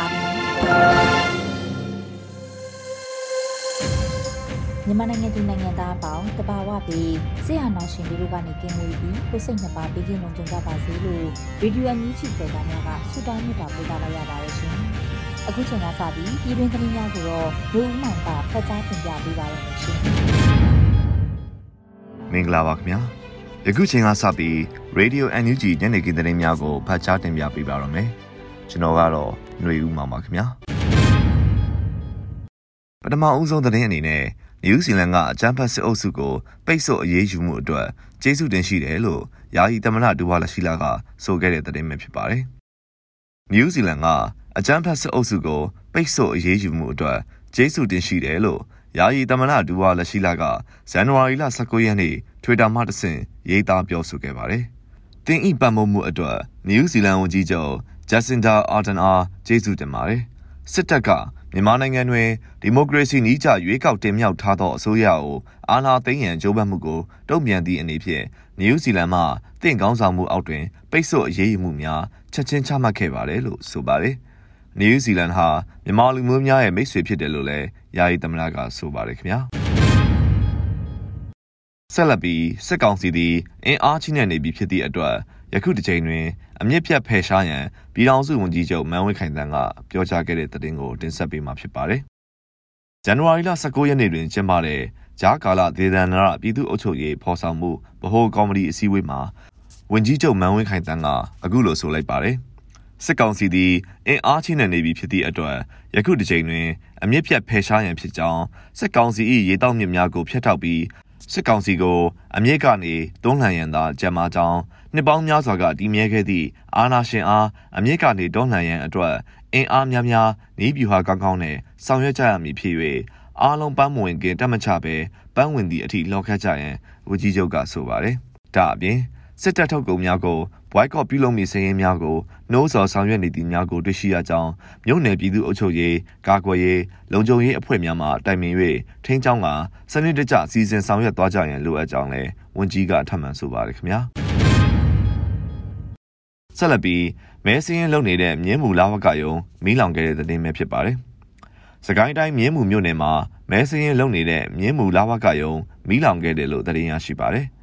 ါပြီ။ မြန်မာနိုင်ငံသူနိုင်ငံသားအပေါင်းတဘာဝပြီးဆရာနာရှင်တို့ကနေကင်းဝေးပြီးကိုစိတ်နှစ်ပါးပြီးကင်းလုံးကြုံကြပါစေလို့ရေဒီယိုအန်ယူဂျီပေကများကဆုတောင်းမြတ်တာပို့သလာရပါတယ်ရှင်။အခုချိန်ကစပြီးပြည်တွင်းသတင်းများကိုတော့လူဦးမောင်ကဖတ်ကြားတင်ပြပေးပါရမရှင်။မင်္ဂလာပါခင်ဗျာ။ယခုချိန်ကစပြီး Radio NUG ညနေခင်းသတင်းများကိုဖတ်ကြားတင်ပြပေးပါရမယ်။ကျွန်တော်ကတော့ ຫນွေဦးမှာပါခင်ဗျာပထမအဦးဆုံးသတင်းအနေနဲ့နယူးဇီလန်ကအကြမ်းဖက်စစ်အုပ်စုကိုပိတ်ဆို့အရေးယူမှုအတွက်ကျေးဇူးတင်ရှိတယ်လို့ယာယီသမ္မတဒူဝါလရှိလာကဆိုခဲ့တဲ့သတင်းပဲဖြစ်ပါတယ်။နယူးဇီလန်ကအကြမ်းဖက်စစ်အုပ်စုကိုပိတ်ဆို့အရေးယူမှုအတွက်ကျေးဇူးတင်ရှိတယ်လို့ယာယီသမ္မတဒူဝါလရှိလာကဇန်နဝါရီလ19ရက်နေ့ Twitter မှာတဆင့်ရေးသားပြောဆိုခဲ့ပါတယ်။ တင်းဤပတ်မမှုအတွက်နယူးဇီလန်ဝန်ကြီးချုပ်ဂျက်စင်ဒါအာတန်အားကျေးဇူးတင်ပါတယ်။စစ်တပ်ကမြန်မာနိုင်ငံတွင်ဒီမိုကရေစီနည်းကျရွေးကောက်တင်မြှောက်ထားသောအစိုးရကိုအာဏာသိမ်းရန်ကြိုးပမ်းမှုကိုတုံ့ပြန်သည့်အနေဖြင့်နယူးဇီလန်မှတင့်ကောင်းဆောင်မှုအောက်တွင်ပိတ်ဆို့အရေးယူမှုများချက်ချင်းချမှတ်ခဲ့ပါတယ်လို့ဆိုပါတယ်။နယူးဇီလန်ဟာမြန်မာလူမျိုးများရဲ့မိတ်ဆွေဖြစ်တယ်လို့လည်းယာယီသမ္မတကဆိုပါတယ်ခင်ဗျာ။ ဆက်လက်ပြီးစစ်ကောင်စီသည်အင်အားကြီးနေပြီဖြစ်သည့်အတွက်ယခုတစ်ချိန်တွင်အမြင့်ပြတ်ဖယ်ရှားရန်ပြည်ထောင်စုဝန်ကြီးချုပ်မန်ဝင်းခိုင်တန်းကပြောကြားခဲ့တဲ့သတင်းကိုတင်ဆက်ပေးမှာဖြစ်ပါတယ်။ဇန်နဝါရီလ19ရက်နေ့တွင်ကျင်းပတဲ့ဂျားကာလဒေသနာရပြည်သူ့အုပ်ချုပ်ရေးဖော်ဆောင်မှုဗဟိုကော်မတီအစည်းအဝေးမှာဝန်ကြီးချုပ်မန်ဝင်းခိုင်တန်းကအခုလိုဆိုလိုက်ပါတယ်။စစ်ကောင်စီသည်အင်အားချင်းနေပြီဖြစ်သည့်အတွက်ယခုတစ်ချိန်တွင်အမြင့်ပြတ်ဖယ်ရှားရန်ဖြစ်ကြောင်းစစ်ကောင်စီ၏ရေတောက်မြစ်များကိုဖျက်ထောက်ပြီး စစ်ကောင်စီကိုအမြင့်ကနေတွန်းလှန်ရန်သာကြံမာကြောင်းနှစ်ပေါင်းများစွာကတည်မြဲခဲ့သည့်အာဏာရှင်အားအမြင့်ကနေတွန်းလှန်ရန်အတွက်အင်အားများများနေပြူဟာကောင်းကောင်းနဲ့ဆောင်ရွက်ကြရမည်ဖြစ်၍အားလုံးပန်းမဝင်ခင်တတ်မချပဲပန်းဝင်သည့်အထိလောက်ခတ်ကြရန်ဝကြီးချုပ်ကဆိုပါတယ်။ဒါအပြင် စစ်တပ်ထုတ်ကုန်များကိုဘွိုက်ကော့ပြုလုပ်မိစရင်များကိုနှိုးဆော်ဆောင်ရွက်နေသည့်များကိုတွေ့ရှိရကြောင်းမြို့နယ်ပြည်သူ့အုပ်ချုပ်ရေးကာကွယ်ရေးလုံခြုံရေးအဖွဲ့များမှတိုင်ပင်၍ထိန်းကျောင်းကစနစ်တကျစီစဉ်ဆောင်ရွက်သွားကြရန်လိုအပ်ကြောင်းလည်းဝန်ကြီးကထပ်မံဆိုပါတယ်ခင်ဗျာဆက်လက်ပြီးမဲစင်းလုံနေတဲ့မြင်းမူလာဝကယုံမီးလောင်ခဲ့တဲ့သတင်းပဲဖြစ်ပါတယ်စကိုင်းတိုင်းမြင်းမူမြို့နယ်မှာမဲစင်းလုံနေတဲ့မြင်းမူလာဝကယုံမီးလောင်ခဲ့တယ်လို့သတင်းရရှိပါတယ်။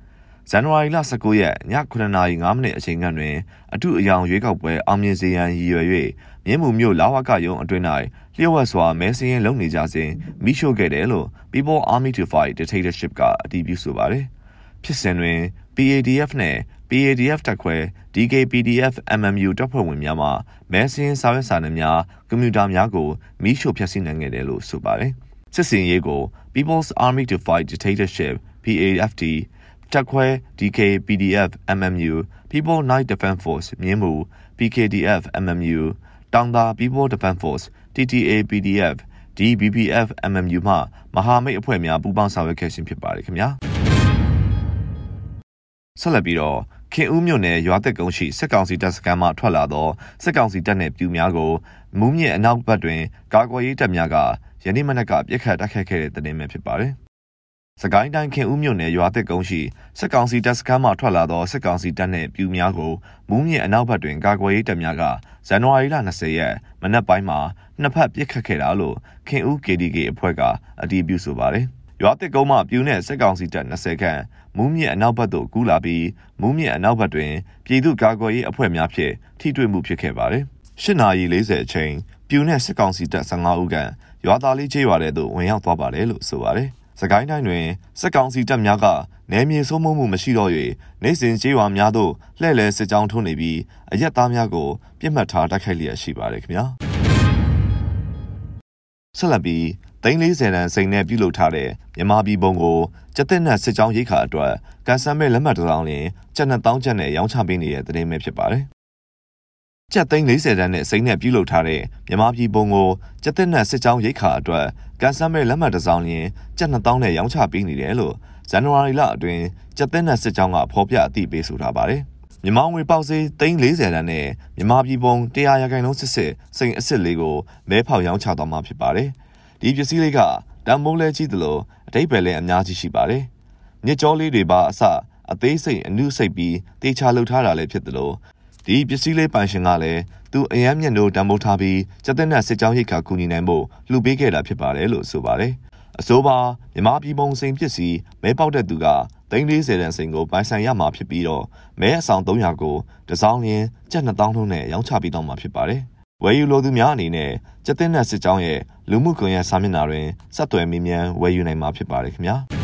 ဇန်နဝါရီလ19ရက်ည9:05မိနစ်အချိန်ကတွင်အထုအယောင်ရွေးကောက်ပွဲအောင်မြင်စေရန်ရည်ရွယ်၍မြင်းမူမြို့လာဝကရုံအတွင်း၌လျှို့ဝှက်စွာမဲစင်းရင်လုပ်နေကြစဉ်မိရှို့ခဲ့တယ်လို့ People Army to Fight Dictatorship ကအတည်ပြုဆိုပါတယ်။ဖြစ်စဉ်တွင် PADF နဲ့ PADF တပ်ခွဲ DKPDF MMU တပ်ဖွဲ့ဝင်များမှမဲစင်းစာရွက်စာတမ်းများကွန်ပျူတာများကိုမိရှို့ဖျက်ဆီးနိုင်ခဲ့တယ်လို့ဆိုပါတယ်။စစ်စင်ရေးကို People's Army to Fight Dictatorship PAFD တက်ခွဲ DK PDF MMU People Night Defense Force မြင်းမူ PKDF MMU တောင်သာ People Defense Force TTA PDF DBPF MMU မှမဟာမိတ်အဖွဲ့များပူးပေါင်းဆောင်ရွက်ခဲ့ခြင်းဖြစ်ပါတယ်ခင်ဗျာဆက်လက်ပြီးတော့ခင်ဦးမြို့နယ်ရွာသက်ကုန်းရှိစစ်ကောင်စီတပ်စခန်းမှထွက်လာသောစစ်ကောင်စီတပ်နှင့်ပြူများကိုမူးမြင့်အနောက်ဘက်တွင်ကာကွယ်ရေးတပ်များကယနေ့မနက်ကပြစ်ခတ်တိုက်ခတ်ခဲ့တဲ့တဲ့တင်ပဲဖြစ်ပါတယ်။ စကိုင်းတိုင်းခင်ဦးမြို့နယ်ရွာသစ်ကုန်းရှိစစ်ကောင်စီတပ်စခန်းမှထွက်လာသောစစ်ကောင်စီတပ်နှင့်ပြူများကိုမူးမြင့်အနောက်ဘက်တွင်ကာကွယ်ရေးတပ်များကဇန်နဝါရီလ20ရက်မနက်ပိုင်းမှာနှစ်ဖက်ပစ်ခတ်ခဲ့တာလို့ခင်ဦး KDK အဖွဲ့ကအတည်ပြုဆိုပါတယ်။ရွာသစ်ကုန်းမှပြူနဲ့စစ်ကောင်စီတပ်20ခန့်မူးမြင့်အနောက်ဘက်သို့ကူးလာပြီးမူးမြင့်အနောက်ဘက်တွင်ပြည်သူ့ကာကွယ်ရေးအဖွဲ့များဖြင့်ထိတွေ့မှုဖြစ်ခဲ့ပါတယ်။၈နာရီ40အချိန်ပြူနဲ့စစ်ကောင်စီတပ်15ဦးခန့်ရွာသားလေးကျေးရွာတဲ့သို့ဝင်ရောက်သွားပါတယ်လို့ဆိုပါတယ်။ စကိုင်းတိုင်းတွင်စစ်ကောင်စီတပ်များကနယ်မြေစိုးမိုးမှုမရှိတော့၍နေစဉ်ကျေးရွာများသို့လှည့်လည်စစ်ကြောင်းထိုးနေပြီးအရက်သားများကိုပြစ်မှတ်ထားတိုက်ခိုက်လျက်ရှိပါတယ်ခင်ဗျာ။ဆက်လက်ပြီးသိန်း40တန်စိန်နဲ့ပြုလုပ်ထားတဲ့မြန်မာပြည်ပုံကိုကျက်တဲ့နဲ့စစ်ကြောင်းရိတ်ခါအတွက်ကန်ဆယ်မဲ့လက်မှတ်တစ်စောင်းလင်ကျက်နှစ်တောင်းကျက်နဲ့ရောင်းချပေးနေတဲ့သတင်းပဲဖြစ်ပါတယ်။ ကျက်သိန်း40တန်းနဲ့စိန်နဲ့ပြုလုပ်ထားတဲ့မြန်မာပြည်ပုံကိုကျက်တဲ့နဲ့စစ်ကြောင်းရိတ်ခါအတွက်ကန်ဆယ်မဲ့လက်မှတ်တစ်စောင်းလင်ကျက်နှစ်တောင်းနဲ့ရောင်းချပေးနေတယ်လို့ဇန်နဝါရီလအတွင်းကျက်တဲ့နဲ့စစ်ကြောင်းကဖော်ပြအသိပေးဆိုထားပါတယ်။မြန်မာငွေပေါက်စေး340တန်းနဲ့မြန်မာပြည်ပုံ100ရာခိုင်နှုန်းစစ်စစ်စိန်အစ်စ်လေးကိုမဲဖောက်ရောင်းချသွားမှာဖြစ်ပါတယ်။ဒီပစ္စည်းလေးကတန်မိုးလဲကြီးသလိုအတိတ်ပဲလည်းအများကြီးရှိပါတယ်။မြစ်ကြောလေးတွေပါအစအသေးစိတ်အနုစိတ်ပြီးတေချာလှုပ်ထားတာလည်းဖြစ်သလို ဒီပစ္စည်းလေးပိုင်ရှင်ကလည်းသူအယမ်းမြင့်တို့တံမိုးထားပြီးစက်တဲ့နဲ့စစ်ကြောင်းရိတ်ခါကူညီနိုင်ဖို့လှူပေးခဲ့တာဖြစ်ပါတယ်လို့ဆိုပါတယ်။အဆိုပါမြမပြည်ပုံစိန်ပစ္စည်းမဲပေါက်တဲ့သူက340တန်စိန်ကိုပိုင်ဆိုင်ရမှာဖြစ်ပြီးတော့မဲအဆောင်300ကိုတစောင်းရင်းကျပ်2000လုံးနဲ့ရောင်းချပြီးတော့မှာဖြစ်ပါတယ်။ဝယ်ယူလိုသူများအနေနဲ့ကျက်တဲ့နက်စစ်ကြောင်းရဲ့လူမှုကွန်ရက်စာမျက်နှာတွင်ဆက်သွယ်မေးမြန်းဝယ်ယူနိုင်မှာဖြစ်ပါတယ်ခင်ဗျာ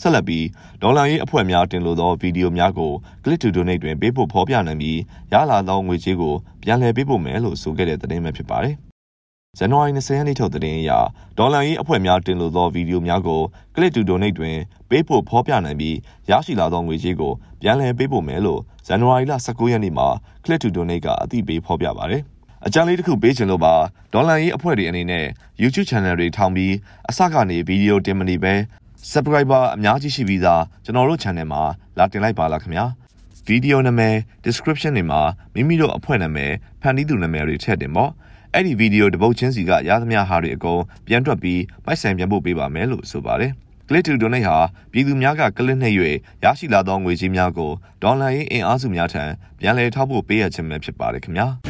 ဆက်လက်ပြီးဒေါ်လာရေးအဖွဲ့များတင်လိုသောဗီဒီယိုများကို Click to Donate တွင်ပေးဖို့ဖော်ပြနိုင်ပြီးရလာသောငွေကြေးကိုပြန်လည်ပေးဖို့မယ်လို့ဆိုခဲ့တဲ့သတင်းပဲဖြစ်ပါတယ်။ဇန်နဝါရီ20ရက်နေ့ထုတ်သတင်းအရဒေါ်လာရေးအဖွဲ့များတင်လိုသောဗီဒီယိုများကို Click to Donate တွင်ပေးဖို့ဖော်ပြနိုင်ပြီးရရှိလာသောငွေကြေးကိုပြန်လည်ပေးဖို့မယ်လို့ဇန်နဝါရီလ19ရက်နေ့မှာ Click to Donate ကအသိပေးဖော်ပြပါတယ်။အကြံလေးတစ်ခုပေးချင်လို့ပါဒေါ်လာရေးအဖွဲ့တွေအနေနဲ့ YouTube Channel တွေထောင်ပြီးအစကနေဗီဒီယိုတင်မနေပဲ Subscriber အများကြီးရှိပြီးသားကျွန်တော်တို့ Channel မှာလာတင်လိုက်ပါလားခင်ဗျာ။ဗီဒီယိုနာမည် description တွေမှာမိမိတို့အဖွဲ့နာမည်ဖန်တီးသူနာမည်တွေထည့်တင်ပေါ့။အဲ့ဒီဗီဒီယိုတပုတ်ချင်းစီကရသမျှဟာတွေအကုန်ပြန်တွက်ပြီးပိုက်ဆံပြန်ပို့ပေးပါမယ်လို့ဆိုပါတယ်။ Click to Donate ဟာပြည်သူများကကလစ်နှိပ်၍ရရှိလာသောငွေကြေးများကိုဒေါ်လာရေးအင်အားစုများထံပြန်လည်ထောက်ပို့ပေးရခြင်းပဲဖြစ်ပါတယ်ခင်ဗျာ။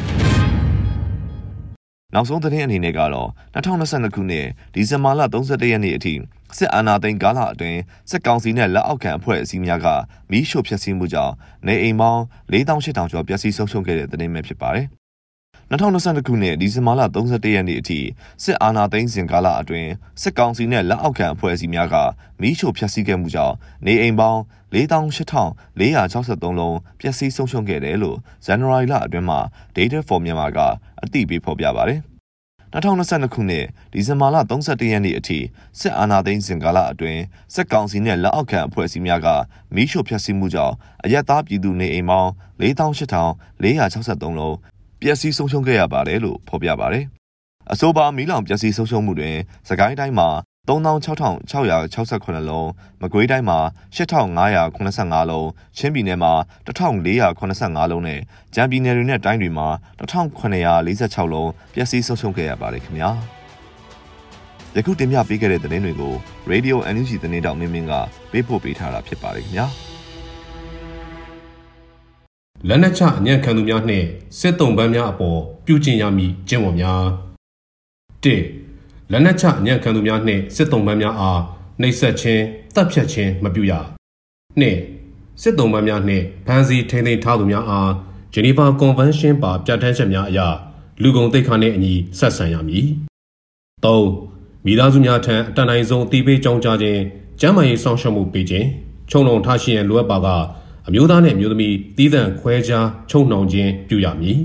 နောက်ဆုံးသတင်းအနေနဲ့ကတော့2022ခုနှစ်ဒီဇင်ဘာလ31ရက်နေ့အထိစစ်အာဏာသိမ်းကာလအတွင်းစစ်ကောင်စီနဲ့လက်အောက်ခံအဖွဲ့အစည်းများကမီးရှို့ဖျက်ဆီးမှုကြောင့်နေအိမ်ပေါင်း4800ကျော်ပျက်စီးဆုံးရှုံးခဲ့တဲ့သတင်းပဲဖြစ်ပါတယ်။ 2022ခုနှစ်ဒီဇင်ဘာလ31ရက်နေ့အထိစစ်အာဏာသိမ်းစဉ်ကာလအတွင်းစစ်ကောင်စီနဲ့လက်အောက်ခံအဖွဲ့အစည်းများကမီးရှို့ဖျက်ဆီးခဲ့မှုကြောင့်နေအိမ်ပေါင်း48,463လုံးပျက်စီးဆုံးရှုံးခဲ့တယ်လို့ဇန်နဝါရီလအတွင်းမှာ Data for Myanmar ကအသိပေးဖော်ပြပါတယ်။2022ခုနှစ်ဒီဇင်ဘာလ31ရက်နေ့အထိစစ်အာဏာသိမ်းစဉ်ကာလအတွင်းစစ်ကောင်စီနဲ့လက်အောက်ခံအဖွဲ့အစည်းများကမီးရှို့ဖျက်ဆီးမှုကြောင့်အရက်သားပြည်သူနေအိမ်ပေါင်း48,463လုံး ပျက်စီးဆုံးရှုံးခဲ့ရပါတယ်လို့ဖော်ပြပါတယ်။အဆိုပါမီးလောင်ပျက်စီးဆုံးရှုံးမှုတွင်စကိုင်းတိုင်းမှာ36,668လုံးမကွေးတိုင်းမှာ8,585လုံးချင်းပြည်နယ်မှာ1,485လုံးနဲ့ကြံပြည်နယ်တွေနဲ့တိုင်းတွေမှာ1,946လုံးပျက်စီးဆုံးရှုံးခဲ့ရပါတယ်ခင်ဗျာယခုတင်ပြပေးခဲ့တဲ့သတင်းတွေကို Radio NUG သတင်းတောင်မင်းမင်းကပေးပို့ပေးထားတာဖြစ်ပါတယ်ခင်ဗျာ လက်နက်ချအညံ့ခံသူများနှင့်စစ်တုံးပန်းများအပေါ်ပြုကျင့်ရမည်ကျင့်ဝတ်များ၁လက်နက်ချအညံ့ခံသူများနှင့်စစ်တုံးပန်းများအားနှိပ်စက်ခြင်းတပ်ဖြတ်ခြင်းမပြုရ၂စစ်တုံးပန်းများနှင့်ဖမ်းဆီးထိန်းသိမ်းထားသူများအားဂျနီဗာကွန်ဗင်းရှင်းပါပြဋ္ဌာန်းချက်များအရလူကုန်တိတ်ခါနှင့်အညီဆက်ဆံရမည်၃မိသားစုများထံအတန်တိုင်းဆုံးအတိပေးကြောင်းကြားခြင်းကျန်းမာရေးဆောင်ရှောက်မှုပေးခြင်းခြုံလုံထားရှိရန်လိုအပ်ပါက အမျိုးသားနဲ့အမျိုးသမီးသီးသန့်ခွဲခြားချုပ်နှောင်ခြင်းပြုရမည်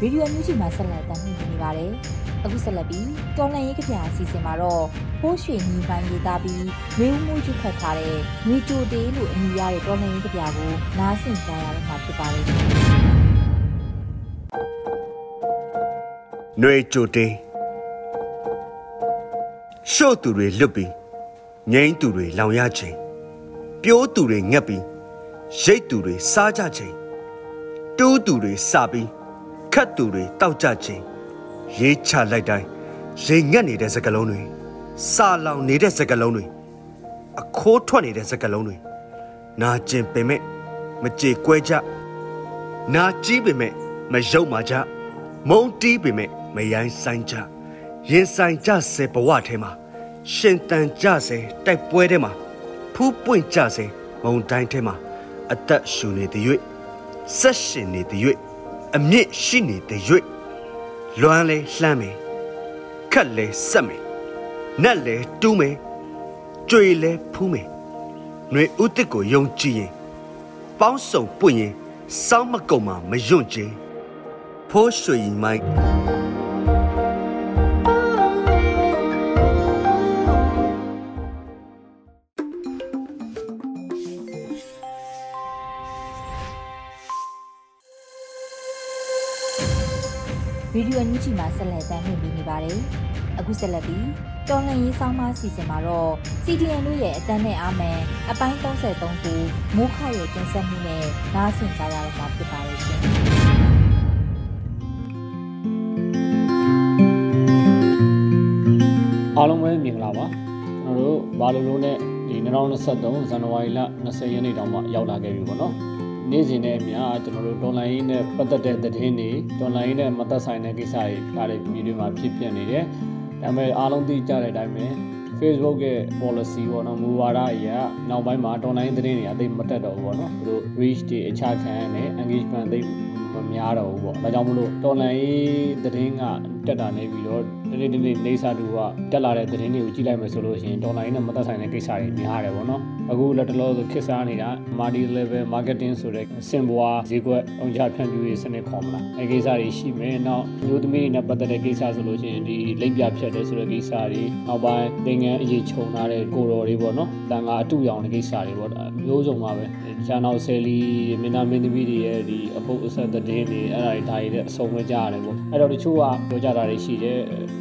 ဗီဒီယိုအမျိုးကြီးမှာဆက်လက်တင်ပြနေပါတယ်။အခုဆက်လက်ပြီးတော်လန်ရေးကြပြအစီအစဉ်မှာတော့ဖိုးရွှေညီပိုင်းရေးသားပြီးဝေဦးမှုကျွတ်ဖတ်ထားတဲ့ငွေကြိုတေးလို့အမည်ရတဲ့တော်လန်ရေးကြပြကိုနားဆင်ကြရတော့မှာဖြစ်ပါတယ်။ຫນွေကြိုတေး ရှို့သူတွေလွတ်ပြီးငိမ့်သူတွေလောင်ရခြင်းပြိုးသူတွေငက်ပြီးရိတ်သူတွေစားကြခြင်းတူးသူတွေစပြီးခတ်သူတွေတောက်ကြခြင်းရေးချလိုက်တိုင်းရိတ်ငက်နေတဲ့စကလုံးတွေစာလောင်နေတဲ့စကလုံးတွေအခိုးထွက်နေတဲ့စကလုံးတွေနာကျင်ပင်မဲ့မကြေကွဲကြနာကြီးပင်မဲ့မယုတ်မာကြမုံတီးပင်မဲ့မယိုင်းဆိုင်ကြ ရင်ဆိုင်ကြဆဲဘဝထဲမှာရှင်တန်ကြဆဲတိုက်ပွဲထဲမှာဖူးပွင့်ကြစေမုံတိုင်းထဲမှာအသက်ရှူနေသည်၍ဆက်ရှင်နေသည်၍အမြင့်ရှိနေသည်၍လွမ်းလဲလှမ်းမယ်ခက်လဲဆက်မယ်နက်လဲတူးမယ်ကြွေလဲဖူးမယ်ຫນွေဥတစ်ကိုယုံကြည်ရင်ပေါင်းစုံပွင့်ရင်စောင်းမကုံမှာမယွန့်ခြင်းဖိုးရွှေရင်မိုင်း ဆက်လက်တင်ပြနေပါတယ်။အခုဆက်လက်ပြီးတော်လန်ရေးဆောင်မအစီအစဉ်မှာတော့ CDN တို့ရဲ့အတန်းနဲ့အာမန်အပိုင်း33ကိုမိုးခရဲ့တင်ဆက်မှုနဲ့နားဆင်ကြရတော့မှာဖြစ်ပါရဲ့ရှင်။အားလုံးပဲမင်္ဂလာပါကျွန်တော်တို့ဘာလို့လို့နဲ့ဒီ2023ဇန်နဝါရီလ20ရက်နေ့တောင်မှရောက်လာခဲ့ပြီပေါ့နော် နေ့စဉ်နဲ့အမျှကျွန်တော်တို့ဒေါ်လာရင်းနဲ့ပတ်သက်တဲ့သတင်းတွေဒေါ်လာရင်းနဲ့မသက်ဆိုင်တဲ့ကိစ္စတွေဒါတွေဗီဒီယိုမှာဖြစ်ပြနေတယ်ဒါပေမဲ့အားလုံးသိကြတဲ့အတိုင်းပဲ Facebook ရဲ့ policy ပေါ့နော်မူဝါဒအရနောက်ပိုင်းမှာဒေါ်လာရင်းသတင်းတွေအသိမတက်တော့ဘူးပေါ့နော်သူတို့ reach တွေအခြားခံနဲ့ engagement သိ မများတော့ဘူးပေါ့ဒါကြောင့်မလို့တော်လန်ရေးသတင်းကတက်တာနေပြီးတော့ဒီနေ့ဒီနေ့နေစာတူကတက်လာတဲ့သတင်းတွေကိုကြည့်လိုက်မယ်ဆိုလို့ရှိရင်တော်လန်ရေးနဲ့မသက်ဆိုင်တဲ့ကိစ္စတွေများတယ်ပေါ့နော်အခုလက်တလောဆိုခက်စားနေတာ multi level marketing ဆိုတဲ့စင်ပွားဈေးကွက်အောင်ကြဖြန့်ဖြူးရေးစနစ်ခေါ်မလားအဲကိစ္စတွေရှိမယ်နောက်မျိုးသမီးတွေနဲ့ပတ်သက်တဲ့ကိစ္စဆိုလို့ရှိရင်ဒီလိပ်ပြဖြတ်တဲ့ဆိုတဲ့ကိစ္စတွေနောက်ပိုင်းသင်ငန်းအရေးခြုံထားတဲ့ကိုတော်တွေပေါ့နော်တန်ခါအတူရောင်တဲ့ကိစ္စတွေပေါ့မျိုးစုံပါပဲ ကျန်တော့ဆယ်လီမင်းသားမင်းသမီးတွေရဲ့ဒီအပုပ်အဆက်သတင်းတွေအဲ့ဒါတွေဒါတွေလည်းအဆုံးပဲကြားရတယ်ပေါ့အဲ့တော့တချို့ကပြောကြတာတွေရှိတယ်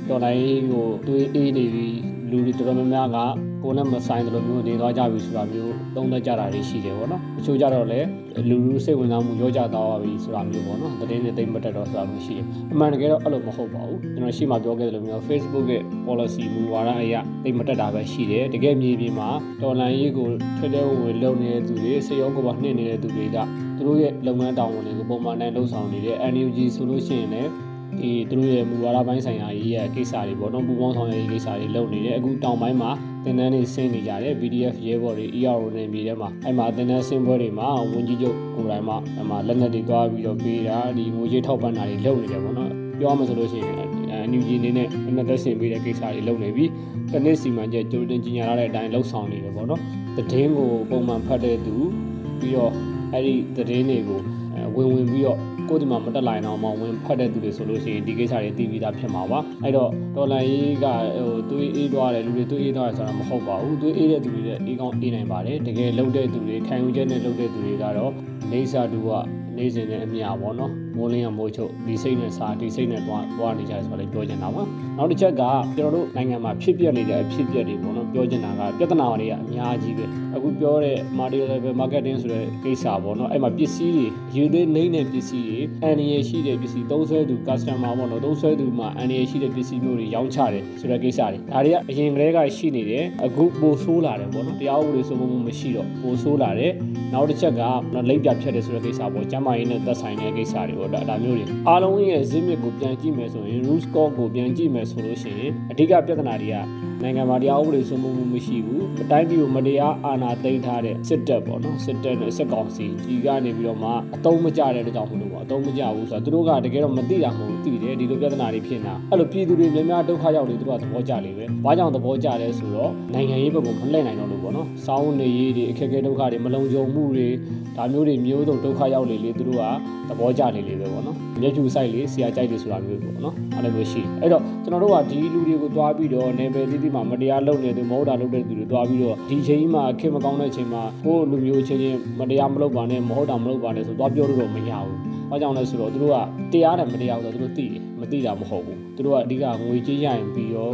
တော်လိုင်းကိုတွေးအေးနေပြီးလူတွေတော်တော်များများက ကိုယ်နဲ့မဆိုင်တယ်လို့မျိုးနေသွားကြပြီဆိုတာမျိုးသုံးသပ်ကြတာတွေရှိတယ်ပေါ့နော်တချို့ကြတော့လည်းလူလူစိတ်ဝင်စားမှုရောကြသွားပြီဆိုတာမျိုးပေါ့နော်သတင်းတွေတိတ်မတက်တော့ဆိုတာမျိုးရှိတယ်အမှန်တကယ်တော့အဲ့လိုမဟုတ်ပါဘူးကျွန်တော်ရှေ့မှာပြောခဲ့တယ်လို့မျိုး Facebook ရဲ့ policy မူဝါဒအရတိတ်မတက်တာပဲရှိတယ်တကယ်မြေပြင်မှာတော်လန်ရေးကိုထဲထဲဝင်ဝင်လုပ်နေတဲ့သူတွေစေရောကိုပါနှိမ့်နေတဲ့သူတွေကသူတို့ရဲ့လုပ်ငန်းတောင်းဝန်တွေကိုပုံမှန်တိုင်းလှုပ်ဆောင်နေတဲ့ NUG ဆိုလို့ရှိရင်လည်းဒီသူတို့ရဲ့မူဝါဒပိုင်းဆိုင်ရာရေးရဲ့ကိစ္စတွေပေါ့နော်ပူပေါင်းဆောင်ရွက်ရေးကိစ္စတွေလုပ်နေတယ်အခုတောင်ပိုင်းမှာ တင်တန်းတွေဆင်းနေကြတယ် PDF ရဲဘော်တွေ ERO နဲ့မြေထဲမှာအဲ့မှာတင်တန်းဆင်းပွဲတွေမှာဝန်ကြီးချုပ်ကိုယ်တိုင်မှအဲ့မှာလက်နက်တွေတွားပြီးတော့ပေးတာဒီငွေကြေးထောက်ပံ့တာတွေလုပ်နေတယ်ပေါ့နော်ပြောမှဆိုလို့ရှိရင်အန်ယူဂျီအနေနဲ့အနက်သက်ဆင်ပေးတဲ့ကိစ္စတွေလုပ်နေပြီးတနစ်စီမံချက်ကြိုတင်ကြီးညာရတဲ့အတိုင်းလှုပ်ဆောင်နေတယ်ပေါ့နော်သတင်းကိုပုံမှန်ဖတ်တဲ့သူပြီးတော့အဲ့ဒီသတင်းတွေကိုဝင်ဝင်ပြီးတော့ ကိုဒီမှာမတက်လိုက်အောင်မှဝင်ဖတ်တဲ့သူတွေဆိုလို့ရှိရင်ဒီကိစ္စတွေသိပြီးသားဖြစ်မှာပါအဲ့တော့ဒေါ်လာရေးကဟိုသွေးအေးသွားတယ်လူတွေသွေးအေးသွားတယ်ဆိုတာမဟုတ်ပါဘူးသွေးအေးတဲ့သူတွေလည်းအေးကောင်းအေးနိုင်ပါတယ်တကယ်လှုပ်တဲ့သူတွေခံယူချက်နဲ့လှုပ်တဲ့သူတွေကတော့နေစာတူကနေစဉ်နဲ့အမြပေါ့နော်မိုးလင်းရမိုးချုပ်ဒီစိတ်နဲ့စားဒီစိတ်နဲ့သွားသွားနေကြတယ်ဆိုတော့လည်းပြောချင်တာပါနောက်တစ်ချက်ကကျွန်တော်တို့နိုင်ငံမှာဖြစ်ပျက်နေတဲ့အဖြစ်ပျက်တွေပေါ့နော် ပြောချင်တာကပြဿနာတွေကအများကြီးပဲအခုပြောတဲ့ material level marketing ဆိုတဲ့ကိစ္စပေါ့နော်အဲ့မှာပစ္စည်းတွေယူသေးနှိမ့်တဲ့ပစ္စည်းတွေအန်ရရှိတဲ့ပစ္စည်းသုံးဆွဲသူ customer ပေါ့နော်သုံးဆွဲသူမှာအန်ရရှိတဲ့ပစ္စည်းမျိုးတွေရောင်းချတယ်ဆိုတဲ့ကိစ္စတွေဒါတွေကအရင်ကတည်းကရှိနေတယ်အခုပိုဆိုးလာတယ်ပေါ့နော်တရားဥပဒေစိုးမိုးမှုမရှိတော့ပိုဆိုးလာတယ်နောက်တစ်ချက်ကလိပ်ပြဖြတ်တယ်ဆိုတဲ့ကိစ္စပေါ့ကျမ်းမာရေးနဲ့သက်ဆိုင်တဲ့ကိစ္စတွေပေါ့ဒါဒါမျိုးတွေအားလုံးရဲ့ဇစ်မြစ်ကိုပြန်ကြည့်မယ်ဆိုရင် root cause ကိုပြန်ကြည့်မယ်ဆိုလို့ရှိရင်အဓိကပြဿနာတွေက နိုင်ငံမှာတရားဥပဒေစိုးမိုးမှုမရှိဘူးအတိုင်းပြည်ကိုမတရားအာဏာသိမ်းထားတဲ့စစ်တပ်ပေါ့နော်စစ်တပ်နဲ့စစ်ကောင်စီဒီကနေပြီးတော့မှအတုံးမကြတဲ့ကြောင့်မလို့ပေါ့အတုံးမကြဘူးဆိုတော့သူတို့ကတကယ်တော့မသိတာမဟုတ်ဘူးသိတယ်ဒီလိုပြဿနာတွေဖြစ်နေတာအဲ့လိုပြည်သူတွေများများဒုက္ခရောက်နေသူတို့ကသဘောကျလေပဲဘာကြောင့်သဘောကျလဲဆိုတော့နိုင်ငံရေးဘက်ကမလှည့်နိုင်တော့လို့ပေါ့နော်စောင်းနေရေးတွေအခက်အခဲဒုက္ခတွေမလုံခြုံမှုတွေဒါမျိုးတွေမျိုးစုံဒုက္ခရောက်လေလေသူတို့ကသဘောကျလေလေပဲပေါ့နော်မျက်ဖြူဆိုင်လေဆရာကြိုက်လေဆိုတာမျိုးပေါ့နော်အဲ့လိုမျိုးရှိအဲ့တော့ကျွန်တော်တို့ကဒီလူတွေကိုတွားပြီးတော့နေပယ်တိတိမှာမတရားလုပ်နေသူမဟုတ်တာလုပ်တဲ့သူတွေတွားပြီးတော့ဒီချိန်ကြီးမှာခင်မကောင်းတဲ့ချိန်မှာကိုယ်လူမျိုးချင်းချင်းမတရားမလုပ်ပါနဲ့မဟုတ်တာမလုပ်ပါနဲ့ဆိုတွားပြောလို့တော့မရဘူး။ဘာကြောင့်လဲဆိုတော့သူတို့ကတရားတယ်မတရားဘူးဆိုတော့သူတို့သိတယ်မသိတာမဟုတ်ဘူး။သူတို့ကအဓိကငွေကြေးရရင်ပြီးရော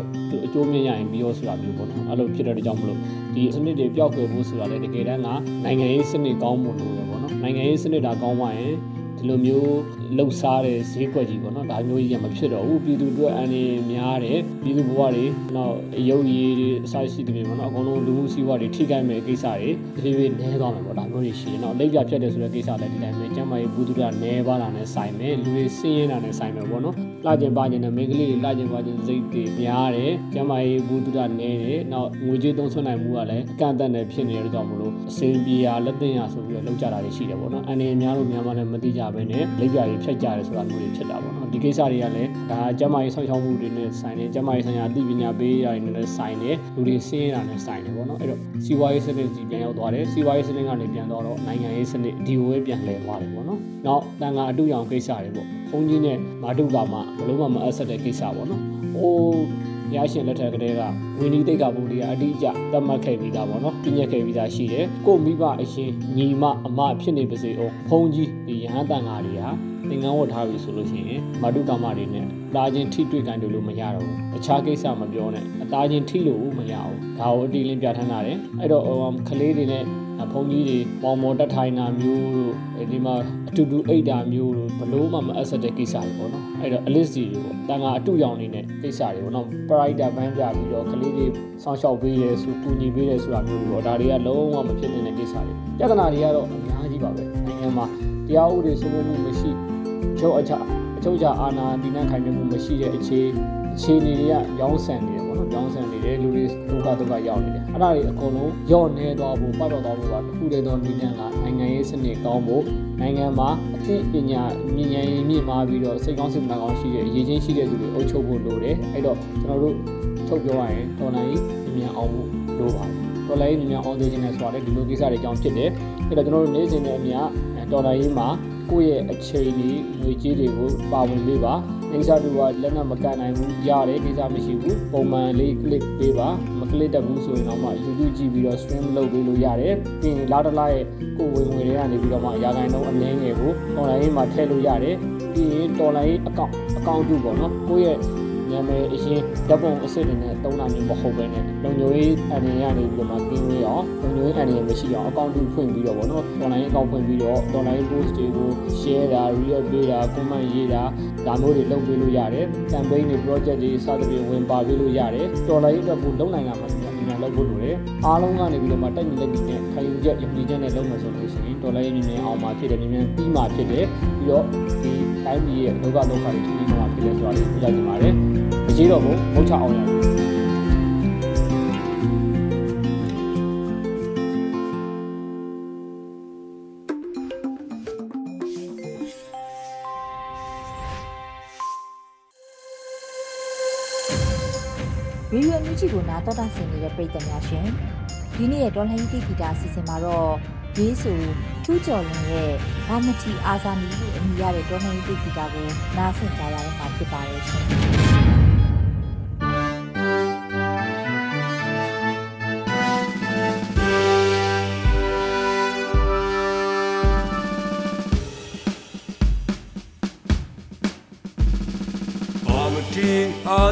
အကျိုးမြင့်ရရင်ပြီးရောဆိုတာမျိုးပေါ့နော်။အဲ့လိုဖြစ်တဲ့ကြောင့်မလို့ဒီစနစ်တွေပျောက်ကွယ်ဖို့ဆိုတာလေတကယ်တမ်းကနိုင်ငံရေးစနစ်ကောင်းမှုလို့ပဲပေါ့နော်။နိုင်ငံရေးစနစ်တာကောင်းမှရင် ဒီလိုမျိုးလှုပ်ရှားတဲ့ဈေးကွက်ကြီးပေါ့နော်ဒါမျိုးကြီးကမဖြစ်တော့ဘူးပြည်သူတို့အန်နေများတယ်ပြည်သူဘဝတွေနောက်ရုပ်ရည်တွေအစရှိတဲ့ပြင်ပေါ့နော်အကုန်လုံးလူမှုစီးပွားတွေထိခိုက်မဲ့ကိစ္စတွေဒီလိုနည်းသွားမယ်ပေါ့ဒါမျိုးတွေရှိတယ်နော်လက်ပြဖြတ်တယ်ဆိုတဲ့ကိစ္စလည်းဒီတိုင်းပဲကျမ်းမာရေးဘူးသူကနည်းပါးတာနဲ့ဆိုင်မယ်လူတွေစင်းရဲတာနဲ့ဆိုင်မယ်ပေါ့နော် လှကျင်ပါကျင်တဲ့မိန်းကလေးတွေလှကျင်ပါကျင်စိတ်တွေများတယ်ကျမကြီးဘူးတုဒနေတယ်နောက်ငွေကြေးသုံးဆွနိုင်မှုကလည်းအကန့်အသတ်နဲ့ဖြစ်နေတဲ့ကြောင့်မလို့အစင်ပြေရလက်သိရဆိုပြီးတော့လောက်ကြတာတွေရှိတယ်ပေါ့နော်အနေများလို့များမှလည်းမသိကြဘဲနဲ့လက်ပြကြီးဖြတ်ကြတယ်ဆိုတာမျိုးတွေဖြစ်တာပေါ့နော်ဒီကိစ္စတွေကလည်းဒါကျမကြီးဆောက်ရှောက်မှုတွေနဲ့ဆိုင်တယ်ကျမကြီးဆိုင်ရာအသိပညာပေးရတွေနဲ့ဆိုင်တယ်လူတွေစင်းရတာနဲ့ဆိုင်တယ်ပေါ့နော်အဲ့တော့စီးပွားရေးစနစ်ကြီးပြန်ရောက်သွားတယ်စီးပွားရေးစနစ်ကနေပြန်တော့နိုင်ငံရေးစနစ်ဒီဝဲပြန်လှည့်သွားတယ်ပေါ့နော်နောက်တန်ခါအတူရောင်ကိစ္စတွေပေါ့ဘုန်းကြီးနဲ့မာတုကမှဘလို့မှမအပ်ဆက်တဲ့ကိစ္စပေါ့နော်။အိုးရရှင်လက်ထက်ကလေးကဝင်းဒီတိတ်ကဘုရားအတိအကျသတ်မှတ်ခဲ့ပြီးသားပေါ့နော်။ပြည့်ညက်ခဲ့ပြီးသားရှိတယ်။ကိုမိဘအရှင်ညီမအမဖြစ်နေပါစေအောင်ဘုန်းကြီးဒီရဟန်းတန်ဃာတွေဟာသင်္ကန်းဝတ်ထားပြီဆိုလို့ရှိရင်မာတုကမတွေနဲ့ တားချင်းထိတွေ့ကန်တယ်လို့မရတော့ဘူး။အခြားကိစ္စမပြောနဲ့အသားချင်းထိလို့မရဘူး။ဒါကိုအတီးလင်းပြဋ္ဌာန်းတာတယ်။အဲ့တော့ကလေးတွေနဲ့ဘုံကြီးတွေပေါင်မော်တက်ထိုင်တာမျိုးတို့ဒီမှာအတူတူအိတ်တာမျိုးတို့ဘလို့မှမအပ်ဆက်တဲ့ကိစ္စတွေပေါ့နော်အဲ့တော့ list တွေပေါ့တန်ခါအတူရောင်နေတဲ့ကိစ္စတွေပေါ့နော် pride ဘန်းပြပြီးတော့ကလေးတွေစောင့်ရှောက်ပေးရဲဆိုကူညီပေးရဲဆိုတာမျိုးတွေပေါ့ဒါတွေကလုံးဝမဖြစ်တဲ့ကိစ္စတွေပြဿနာတွေကတော့အများကြီးပါပဲနိုင်ငံမှာတရားဥပဒေစိုးမိုးမှုမရှိချုပ်အချအ ချုပ်ချအာဏာတည်နှံ့ခိုင်မြဲမှုမရှိတဲ့အခြေအခြေအနေတွေကရောင်းဆန်နေတယ်ပေါ့နော်ရောင်းဆန်နေတယ်လူတွေဒုက္ခဒုက္ခရောက်နေတယ်အဲ့ဒါတွေအကုန်လုံးညော့နေသွားဖို့ပတ်တော်သွားဖို့ကတစ်ခုတည်းသောနည်းလမ်းကနိုင်ငံရေးစနစ်ကောင်းဖို့နိုင်ငံမှာအသိပညာမြင့်ဉာဏ်မြင့်မားပြီးတော့စိတ်ကောင်းစိတ်မကောင်းရှိတဲ့အရေးချင်းရှိတဲ့သူတွေအုပ်ချုပ်ဖို့လိုတယ်အဲ့တော့ကျွန်တော်တို့ထုတ်ပြောရရင်တော်လိုင်းမြန်အောင်ဖို့လိုပါတယ်တော်လိုင်းမြန်အောင်သေးခြင်းနဲ့ဆိုတာလေဒီလိုကိစ္စတွေအကြောင်းဖြစ်တယ်အဲ့တော့ကျွန်တော်တို့နေ့စဉ်နဲ့အမျှတော်လိုင်းမှာ ကိုယ့်ရဲ့အခြေအနေငွေကြေးတွေကိုပါဝင်ပေးပါအိစာတူကလက်နက်မကန်နိုင်ဘူးရတယ်ကိစ္စမရှိဘူးပုံမှန်လေး click ပေးပါမ click တတ်ဘူးဆိုရင်တော့မှ YouTube ကြည့်ပြီးတော့ stream လုပ်ပေးလို့ရတယ်ပြီးရင်လာတလားရဲ့ကိုဝင်ငွေတွေကနေပြီးတော့မှရာဂိုင်နှုန်းအနည်းငယ်ကို online မှာထည့်လို့ရတယ်ပြီးရင် online account account တူပေါ့နော်ကိုယ့်ရဲ့ နာမည်အရင်ဓာတ်ပုံအစစ်တွေနဲ့တုံးတာမျိုးမဟုတ်ပဲနဲ့လုံခြုံရေးအနေနဲ့ကနေပြီးတော့မှကင်းဝေးအောင်လုံခြုံရေးအနေနဲ့မရှိအောင်အကောင့်တူဖွင့်ပြီးတော့ဗောနော် online အကောင့်ဖွင့်ပြီးတော့ online post တွေကို share တာ react ပေးတာ comment ရေးတာဒါမျိုးတွေလုပ်ပေးလို့ရတယ် campaign တွေ project တွေစသဖြင့်ဝင်ပါပေးလို့ရတယ် online အတွက်ကိုလုံနိုင်လာမှာမြန်လုပ်ဖို့လိုတယ်အားလုံးကနေပြီးတော့မှတိုက်ညီလက်ညီနဲ့ခံယူချက်ယုံကြည်ချက်နဲ့လုပ်မယ်ဆိုလို့ရှိရင်ဒေါ်လာရင်းမြန်အောင်မှာဖြစ်တယ်မြန်မြန်ပြီးမှဖြစ်တယ်ပြီးတော့ဒီတိုင်းပြည်ရဲ့ဒုက္ခဒုက္ခတွေထူးထူးမှာဖြစ်တယ်ဆိုတာကိုပြောကြချင်ပါတယ် အရေးတော်ကိုမဟုတ်ချအောင်ရတယ်ရေရွယ်မြူးချီကိုနာတော်တာဆင်နေတဲ့ပြည်သူများရှင်ဒီနေ့ရဲ့ဒေါ်လာဟီတီဂီတာအစီအစဉ်မှာတော့ရေးဆိုထူးကျော်လင်းရဲ့ဘာမတီအာဇာနီလို့အမည်ရတဲ့ဒေါ်လာဟီတီဂီတာကိုနားဆင်ကြရတဲ့မှာဖြစ်ပါရဲ့ရှင်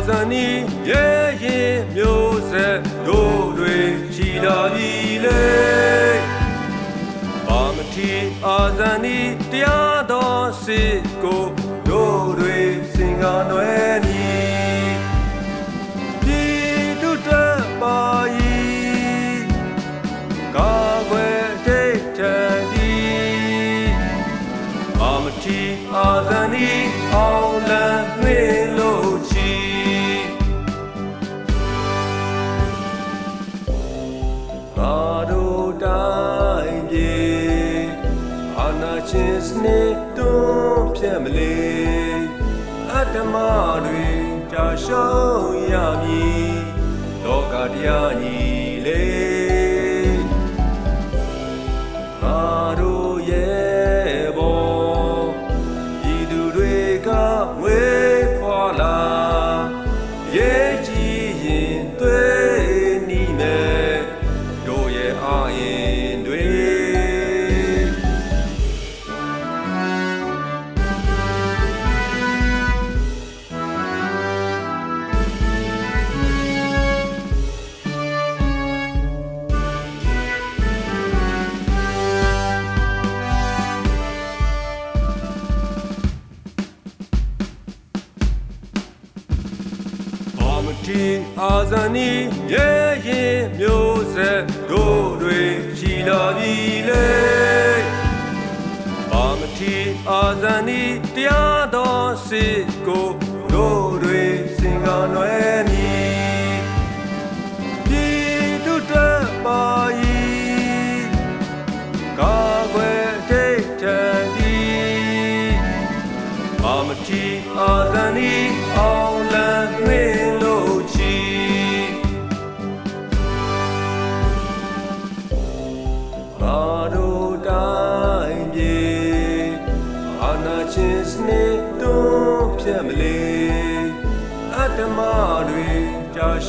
ဇာနီရဲ့ရင်မျိုးဆက်တို့တွေချီလာပြီလေဘာမတီအာဇာနီတရားတော်စစ် ချင်းစနေတွန်းပြတ်မလေအတ္တမတွေကြာရှုံးရမည်လောကတရားညီ ဇာနီရဲ့ရင်မျိုးဆက်တို့တွေချီလာပြီလေအာမတီအာဇာနီတရားတော်စစ်ကိုဒက်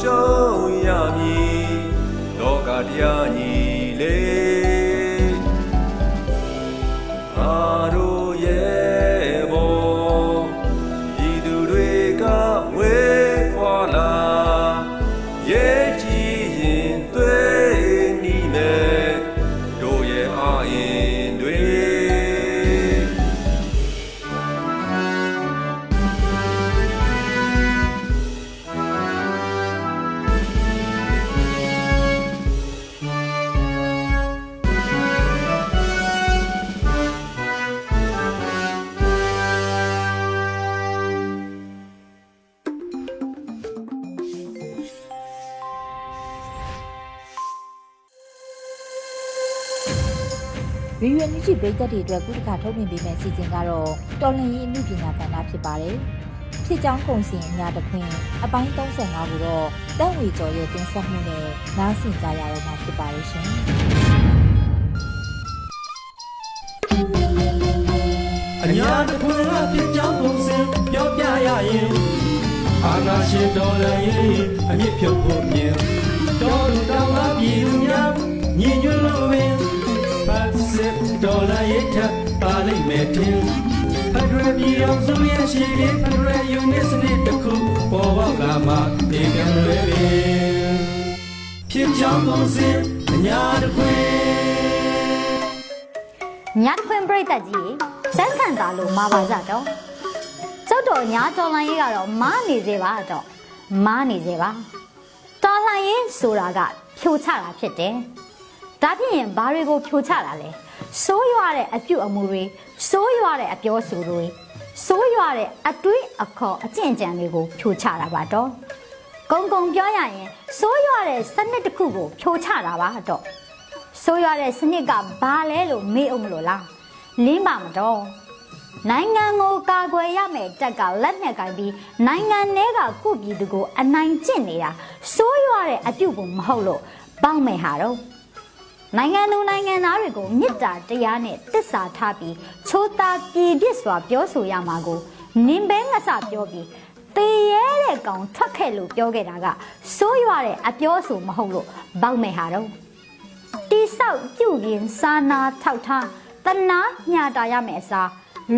ရှုံးရမည်လောကတရားညီလေအာတို့ရဲ့ဘောဤသူတွေကဝေ တ်တွေအတွက်ခုတစ်ခါထုတ်ပြန်ပေးမယ့်အစီအစဉ်ကတော့တော်လန်ရေးအမှုပညာကဏ္ဍဖြစ်ပါတယ်။ဖြစ်ကြောင်းကုန်စင်အများတစ်ခွင်အပိုင်း35ကိုတော့တန့်ဝေကျော်ရဲ့တင်ဆက်မှုနဲ့နားဆင်ကြရတော့မှာဖြစ်ပါရဲ့ရှင်အညာတခွင်အဖြစ်ကြောင်းပုံစံပြောပြရရင်အာနာရှင်တော်လည်းအမြင့်ဖြုတ်ဖို့မြင်တော်လူတော်အပြည်သူများညီညွတ်လို့ပင် ပတ်စစ်တော်လည်းထပ်ပါလိမ့်မယ်တင်ဖက်ဒရယ်ပြည်အောင်စုရဲ့ရှိတဲ့ဖက်ဒရယ်ယူနစ်စနစ်တစ်ခုပေါ်ပေါက်လာမှဒီကံလွယ်ပင်ဖြစ်ကြောင်းပုံစံအညာတခွင်ညခွင်ပြိတ္တကြီးစက်ခံတာလို့မှာပါကြတော့ကျောက်တော်ညာတော်လန်ရေးကတော့မားနေစေပါတော့မားနေစေပါတော်လန်ရေးဆိုတာကဖြိုချတာဖြစ်တယ် ဒါဖြစ်ရင်ဘာတွေကိုဖြိုချတာလဲစိုးရွားတဲ့အပြုတ်အမူတွေစိုးရွားတဲ့အပြောဆိုတွေစိုးရွားတဲ့အတွေးအခေါ်အကျင့်ကြံတွေကိုဖြိုချတာပါတော့ကုံကုံပြောရရင်စိုးရွားတဲ့စနစ်တစ်ခုကိုဖြိုချတာပါတော့ဆိုရတဲ့စနစ်ကဘာလဲလို့မေးအောင်မလို့လားလင်းပါမတော့နိုင်ငံကိုကာကွယ်ရမယ်တက်ကလက်နဲ့ကင်ပြီးနိုင်ငံထဲကကုပြည်သူကိုအနိုင်ကျင့်နေတာစိုးရတဲ့အပြုတ်ပုံမဟုတ်လို့ပေါင်းမယ်ဟာတော့ နိုင်ငံသူနိုင်ငံသားတွေကိုမေတ္တာတရားနဲ့တစ္ဆာထားပြီးချိုးသားပြည်ပြစ်စွာပြောဆိုရမှာကိုနင်ပဲငါစပြောပြီးတေရဲတဲ့ကောင်ထွက်ခဲ့လို့ပြောခဲ့တာကစိုးရတဲ့အပြောဆိုမဟုတ်လို့ပေါင်းမယ်ဟာတော့တိဆောက်ပြုပြင်စာနာထောက်ထားတနာညတာရမယ်အစား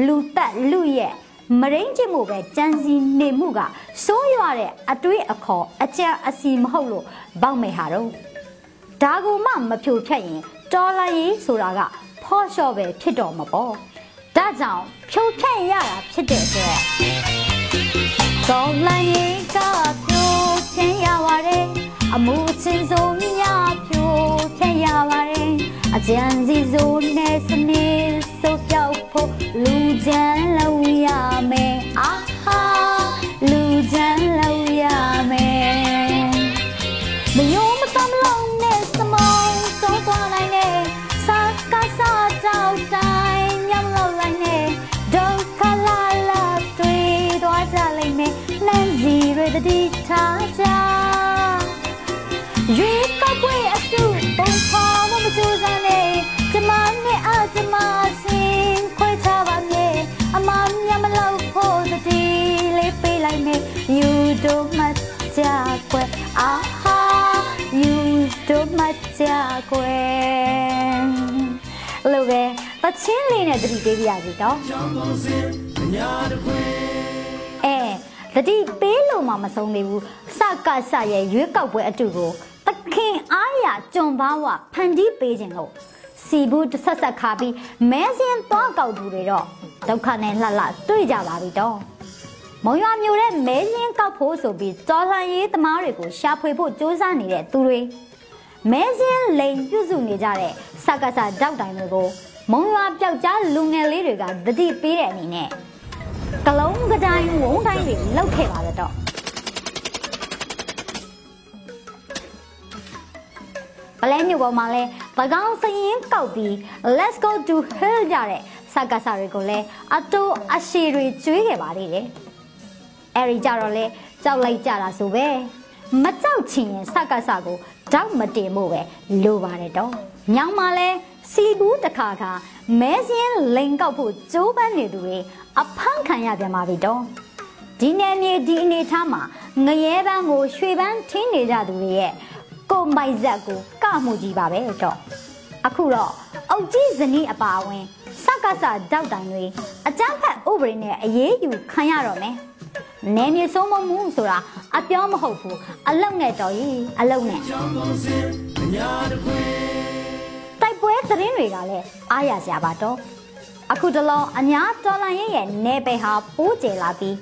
လူတက်လူရဲ့မရင်းချစ်မှုပဲကြံစီနေမှုကစိုးရွာတဲ့အတွေးအခေါ်အကြံအစီမဟုတ်လို့ပေါက်မယ်ဟာတော့ ဒါကူမှမဖြိုဖြတ်ရင်တော်လာရေးဆိုတာကဖော့လျှော့ပဲဖြစ်တော့မှာပေါ့ဒါကြောင့်ဖြိုဖြတ်ရတာဖြစ်တဲ့အတွက်တော်လာရေးကဖြိုဖြတ်ရပါတယ်အမှုချင်းဆုံးညဖြိုဖြတ်ရပါတယ်အကြံစီစိုးနဲ့စနေ ပေးပြရစီတော့ကြောင်းပုံစံအညာတခွင်အဲတတိပေးလို့မှမဆုံးသေးဘူးစကစရဲ့ရွေးကောက်ပွဲအတူကိုတခင်အားရကြွန်ပါဝဖန်တီးပေးခြင်းလို့စီဘူးတစ်ဆက်ဆက်ခါပြီးမဲစင်းသွားကောက်သူတွေတော့ဒုက္ခနဲ့လှလှတွေ့ကြပါပြီတော့မုံရွာမျိုးတဲ့မဲစင်းကောက်ဖို့ဆိုပြီးတော်လှန်ရေးသမားတွေကိုရှာဖွေဖို့စ조사နေတဲ့သူတွေမဲစင်းလိန်ပြုစုနေကြတဲ့စကစတောက်တိုင်တွေကို မုံရွာပျောက်ကြားလူငယ်လေးတွေကတတိပေးတဲ့အနေနဲ့ကလုံးကတိုင်းဝုံတိုင်းတွေလောက်ခဲ့ပါတော့ပလဲမြို့ပေါ်မှာလဲပကောင်းစရင်ကောက်ပြီး let's go to hill ကြတဲ့စကားစာတွေကိုလည်းအတူအရှိတွေကျွေးခဲ့ပါသေးတယ်အဲဒီကြတော့လဲကြောက်လိုက်ကြတာဆိုပဲမကြောက်ချင်ရင်စကားစာကိုတောက်မတင်ဖို့ပဲလိုပါတယ်တော့ညောင်မှာလဲ စီဘူးတစ်ခါခါမဲစင်းလိန်ကောက်ဖို့ကြိုးပမ်းနေသူတွေအဖမ်းခံရပြန်ပါပြီတော့ဒီနယ်မြေဒီအနေထားမှာငရဲပန်းကိုရွှေပန်းထင်းနေကြသူတွေရဲ့ကိုမိုက်ဇက်ကိုကမှုကြီးပါပဲတော့အခုတော့အုတ်ကြီးဇနီးအပါအဝင်စကစတောက်တိုင်တွေအကြမ်းဖက်ဥပဒေနဲ့အရေးယူခံရတော့မယ်နေမြေဆုံးမမှုဆိုတာအပြောမဟုတ်ဘူးအလုံနဲ့တော်ကြီးအလုံနဲ့ တိုက်ပွဲသတင်းတွေကလည်းအားရစရာပါတော့အခုတလောအညာတော်လန်ရဲ့ရဲ့နေပယ်ဟာပိုးကျလာပြီး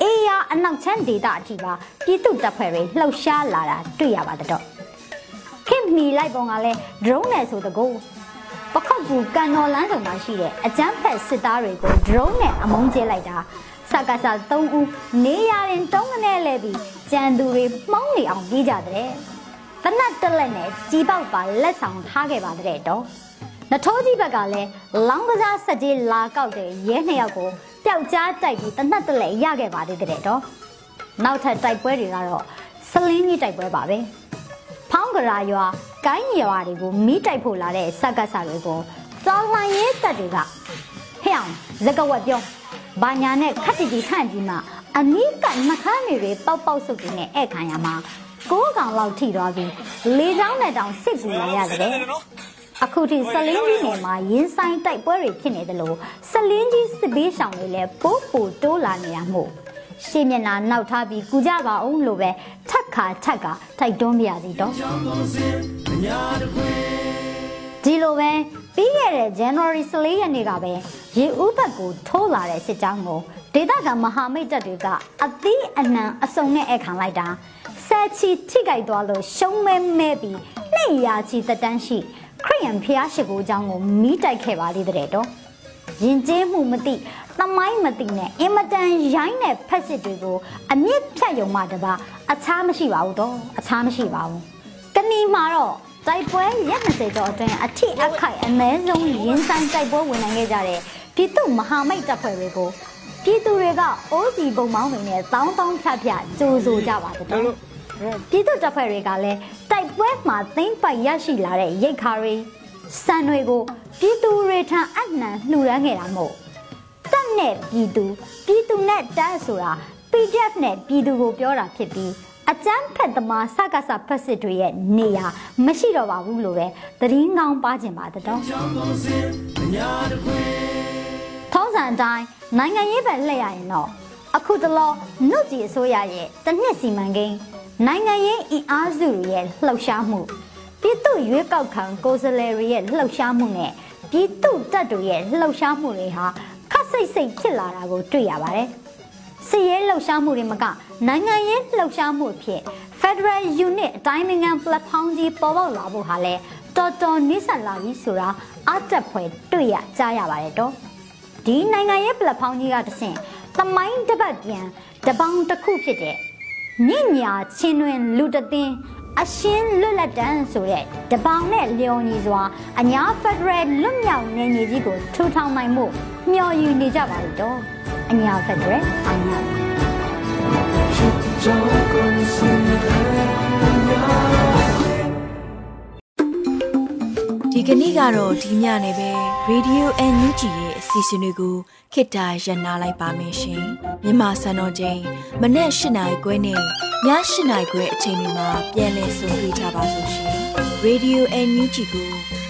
အေးရအနောက်ချမ်းဒေတာအထိပါပြည်သူတပ်ဖွဲ့တွေလှုပ်ရှားလာတာတွေ့ရပါတော့ခင်မီလိုက်ပုံကလည်း drone နဲ့ဆိုတကူပခောက်ကူကန်တော်လန်းဆောင်မှာရှိတဲ့အကျန်းဖက်စစ်သားတွေကို drone နဲ့အမုန်းကျဲလိုက်တာစကားစား၃ဦးနေရရင်တုံးကနေလဲပြီးကြံသူတွေမှုံးနေအောင်ပြေးကြတဲ့ တနတ်တက်လက်နဲ့ကြီးပေါက်ပါလက်ဆောင်ထားခဲ့ပါတဲ့တော့နထိုးကြီးဘက်ကလည်းလောင်းကစားစက်ကြီးလာကောက်တဲ့ရဲနှစ်ယောက်ကိုပျောက်ကြားတိုက်ပြီးတနတ်တက်လက်ရခဲ့ပါသေးတဲ့တော့နောက်ထပ်တိုက်ပွဲတွေကတော့စလင်းကြီးတိုက်ပွဲပါပဲဖောင်းကရာရွာကိုင်းရွာတွေကိုမီးတိုက်ဖို့လာတဲ့စက်ကတ်စာတွေကိုတောင်းလှန်ရေးတပ်တွေကဟဲ့အောင်ဇကဝက်ပြောဘာညာနဲ့ခက်တီတီခန့်ပြီးမှအနီးကနှခမ်းတွေပေါက်ပေါက်ဆုပ်နေဧခံရမှာ ကိုးကောင်လောက်ထိသွားပြီးလေချောင်းနဲ့တောင်စစ်ကူလာရတယ်အခုထိဆလင်းကြီးနယ်မှာရင်းဆိုင်တိုက်ပွဲတွေဖြစ်နေတယ်လို့ဆလင်းကြီးစစ်ဘေးရှောင်တွေလည်းပိုးပိုတိုးလာနေရမို့ရှေ့မျက်နှာနောက်ထားပြီးကူကြပါအောင်လို့ပဲထက်ခါထက်ကထိုက်တွန်းပြရစီတော့ဒီလိုပဲ ပြီးခဲ့တဲ့ January 14ရက်နေ့ကပဲရေဦးဘက်ကိုထိုးလာတဲ့စစ်ကြောင်းကိုဒေသခံမဟာမိတ်တပ်တွေကအသီးအနှံအစုံနဲ့အခန့်လိုက်တာဆဲချီထိကြိုက်သွားလို့ရှုံးမဲမဲပြီးနှစ်ရာချီတက်တန်းရှိခရိယန်ဖျားရှိကိုအကြောင်းကိုမိတိုက်ခဲ့ပါသေးတဲ့တော့ရင်ကျင်းမှုမသိသမိုင်းမသိနဲ့အင်မတန်ရိုင်းတဲ့ဖက်စစ်တွေကိုအမြင့်ဖြတ်ယုံမှတပါအခြားမရှိပါဘူးတော့အခြားမရှိပါဘူးကဏီမှာတော့ တိုက်ပွဲရက်20ကျော်အတွင်းအထိအခိုက်အမဲဆုံးရင်းဆိုင်တိုက်ပွဲဝင်နိုင်ခဲ့ကြတဲ့ပြည်သူမဟာမိတ်တပ်ဖွဲ့တွေကိုပြည်သူတွေကအိုးစီပုံမောင်းတွေနဲ့တောင်းတောင်းဖြတ်ဖြတ်ကြိုးဆိုကြပါတော့ပြည်သူတပ်ဖွဲ့တွေကလည်းတိုက်ပွဲမှာသိမ့်ပိုက်ရရှိလာတဲ့ရိတ်ခါတွေစံတွေကိုပြည်သူတွေထံအနှံလှူဒန်းခဲ့တာမို့တက်နဲ့ပြည်သူပြည်သူနဲ့တက်ဆိုတာ PDF နဲ့ပြည်သူကိုပြောတာဖြစ်ပြီး အကျန်းဖက်သမားစကားစဖက်စစ်တွေရဲ့နေရာမရှိတော့ပါဘူးလို့ပဲသတင်းကောင်းပါခြင်းပါတော့ထုံးစံအတိုင်းနိုင်ငံရေးပဲလှည့်ရရင်တော့အခုတလောနှုတ်ကြီးအစိုးရရဲ့တနှစ်စီမံကိန်းနိုင်ငံရေးအင်အားစုတွေရဲ့လှုပ်ရှားမှုပြည်သူရွေးကောက်ခံကိုယ်စားလှယ်တွေရဲ့လှုပ်ရှားမှုနဲ့ပြည်သူတပ်တွေရဲ့လှုပ်ရှားမှုတွေဟာခက်စိတ်စိတ်ဖြစ်လာတာကိုတွေ့ရပါတယ်။ စီရဲလှုပ်ရှားမှုတွေမကနိုင်ငံရေးလှုပ်ရှားမှုအဖြစ် Federal Unit အတိုင်းနိုင်ငံ platform ကြီးပေါ်ပေါက်လာဖို့ဟာလဲတော်တော်နိစ္စလာပြီဆိုတာအတက်ဖွယ်တွေ့ရကြားရပါတယ်တော့။ဒီနိုင်ငံရေး platform ကြီးကတဆင့်သမိုင်းတပတ်ပြန်တပေါင်းတစ်ခုဖြစ်တဲ့မြင့်ညာချင်းတွင်လူတသိန်းအရှင်းလွတ်လပ်တန်းဆိုတဲ့တပောင်နဲ့လျော်ညီစွာအညာဖက်ဒရယ်လွတ်မြောက်နေညီကြီးကိုထူထောင်နိုင်မှုမျှော်ယူနေကြပါလိမ့်တော့ အညာဖက်ဒရယ်အညာဒီကနေ့ကတော့ဒီညနေပဲ Radio NUG ရဲ့အစီအစဉ်လေးကိုခေတ္တရ延လိုက်ပါမယ်ရှင်မြန်မာစံတော်ချိန်မနေ့၈နိုင်ခွဲနဲ့ည၈နိုင်ခွဲအချိန်တွေမှာပြောင်းလဲဆိုပြကြပါလို့ရှင် Radio NUG ကို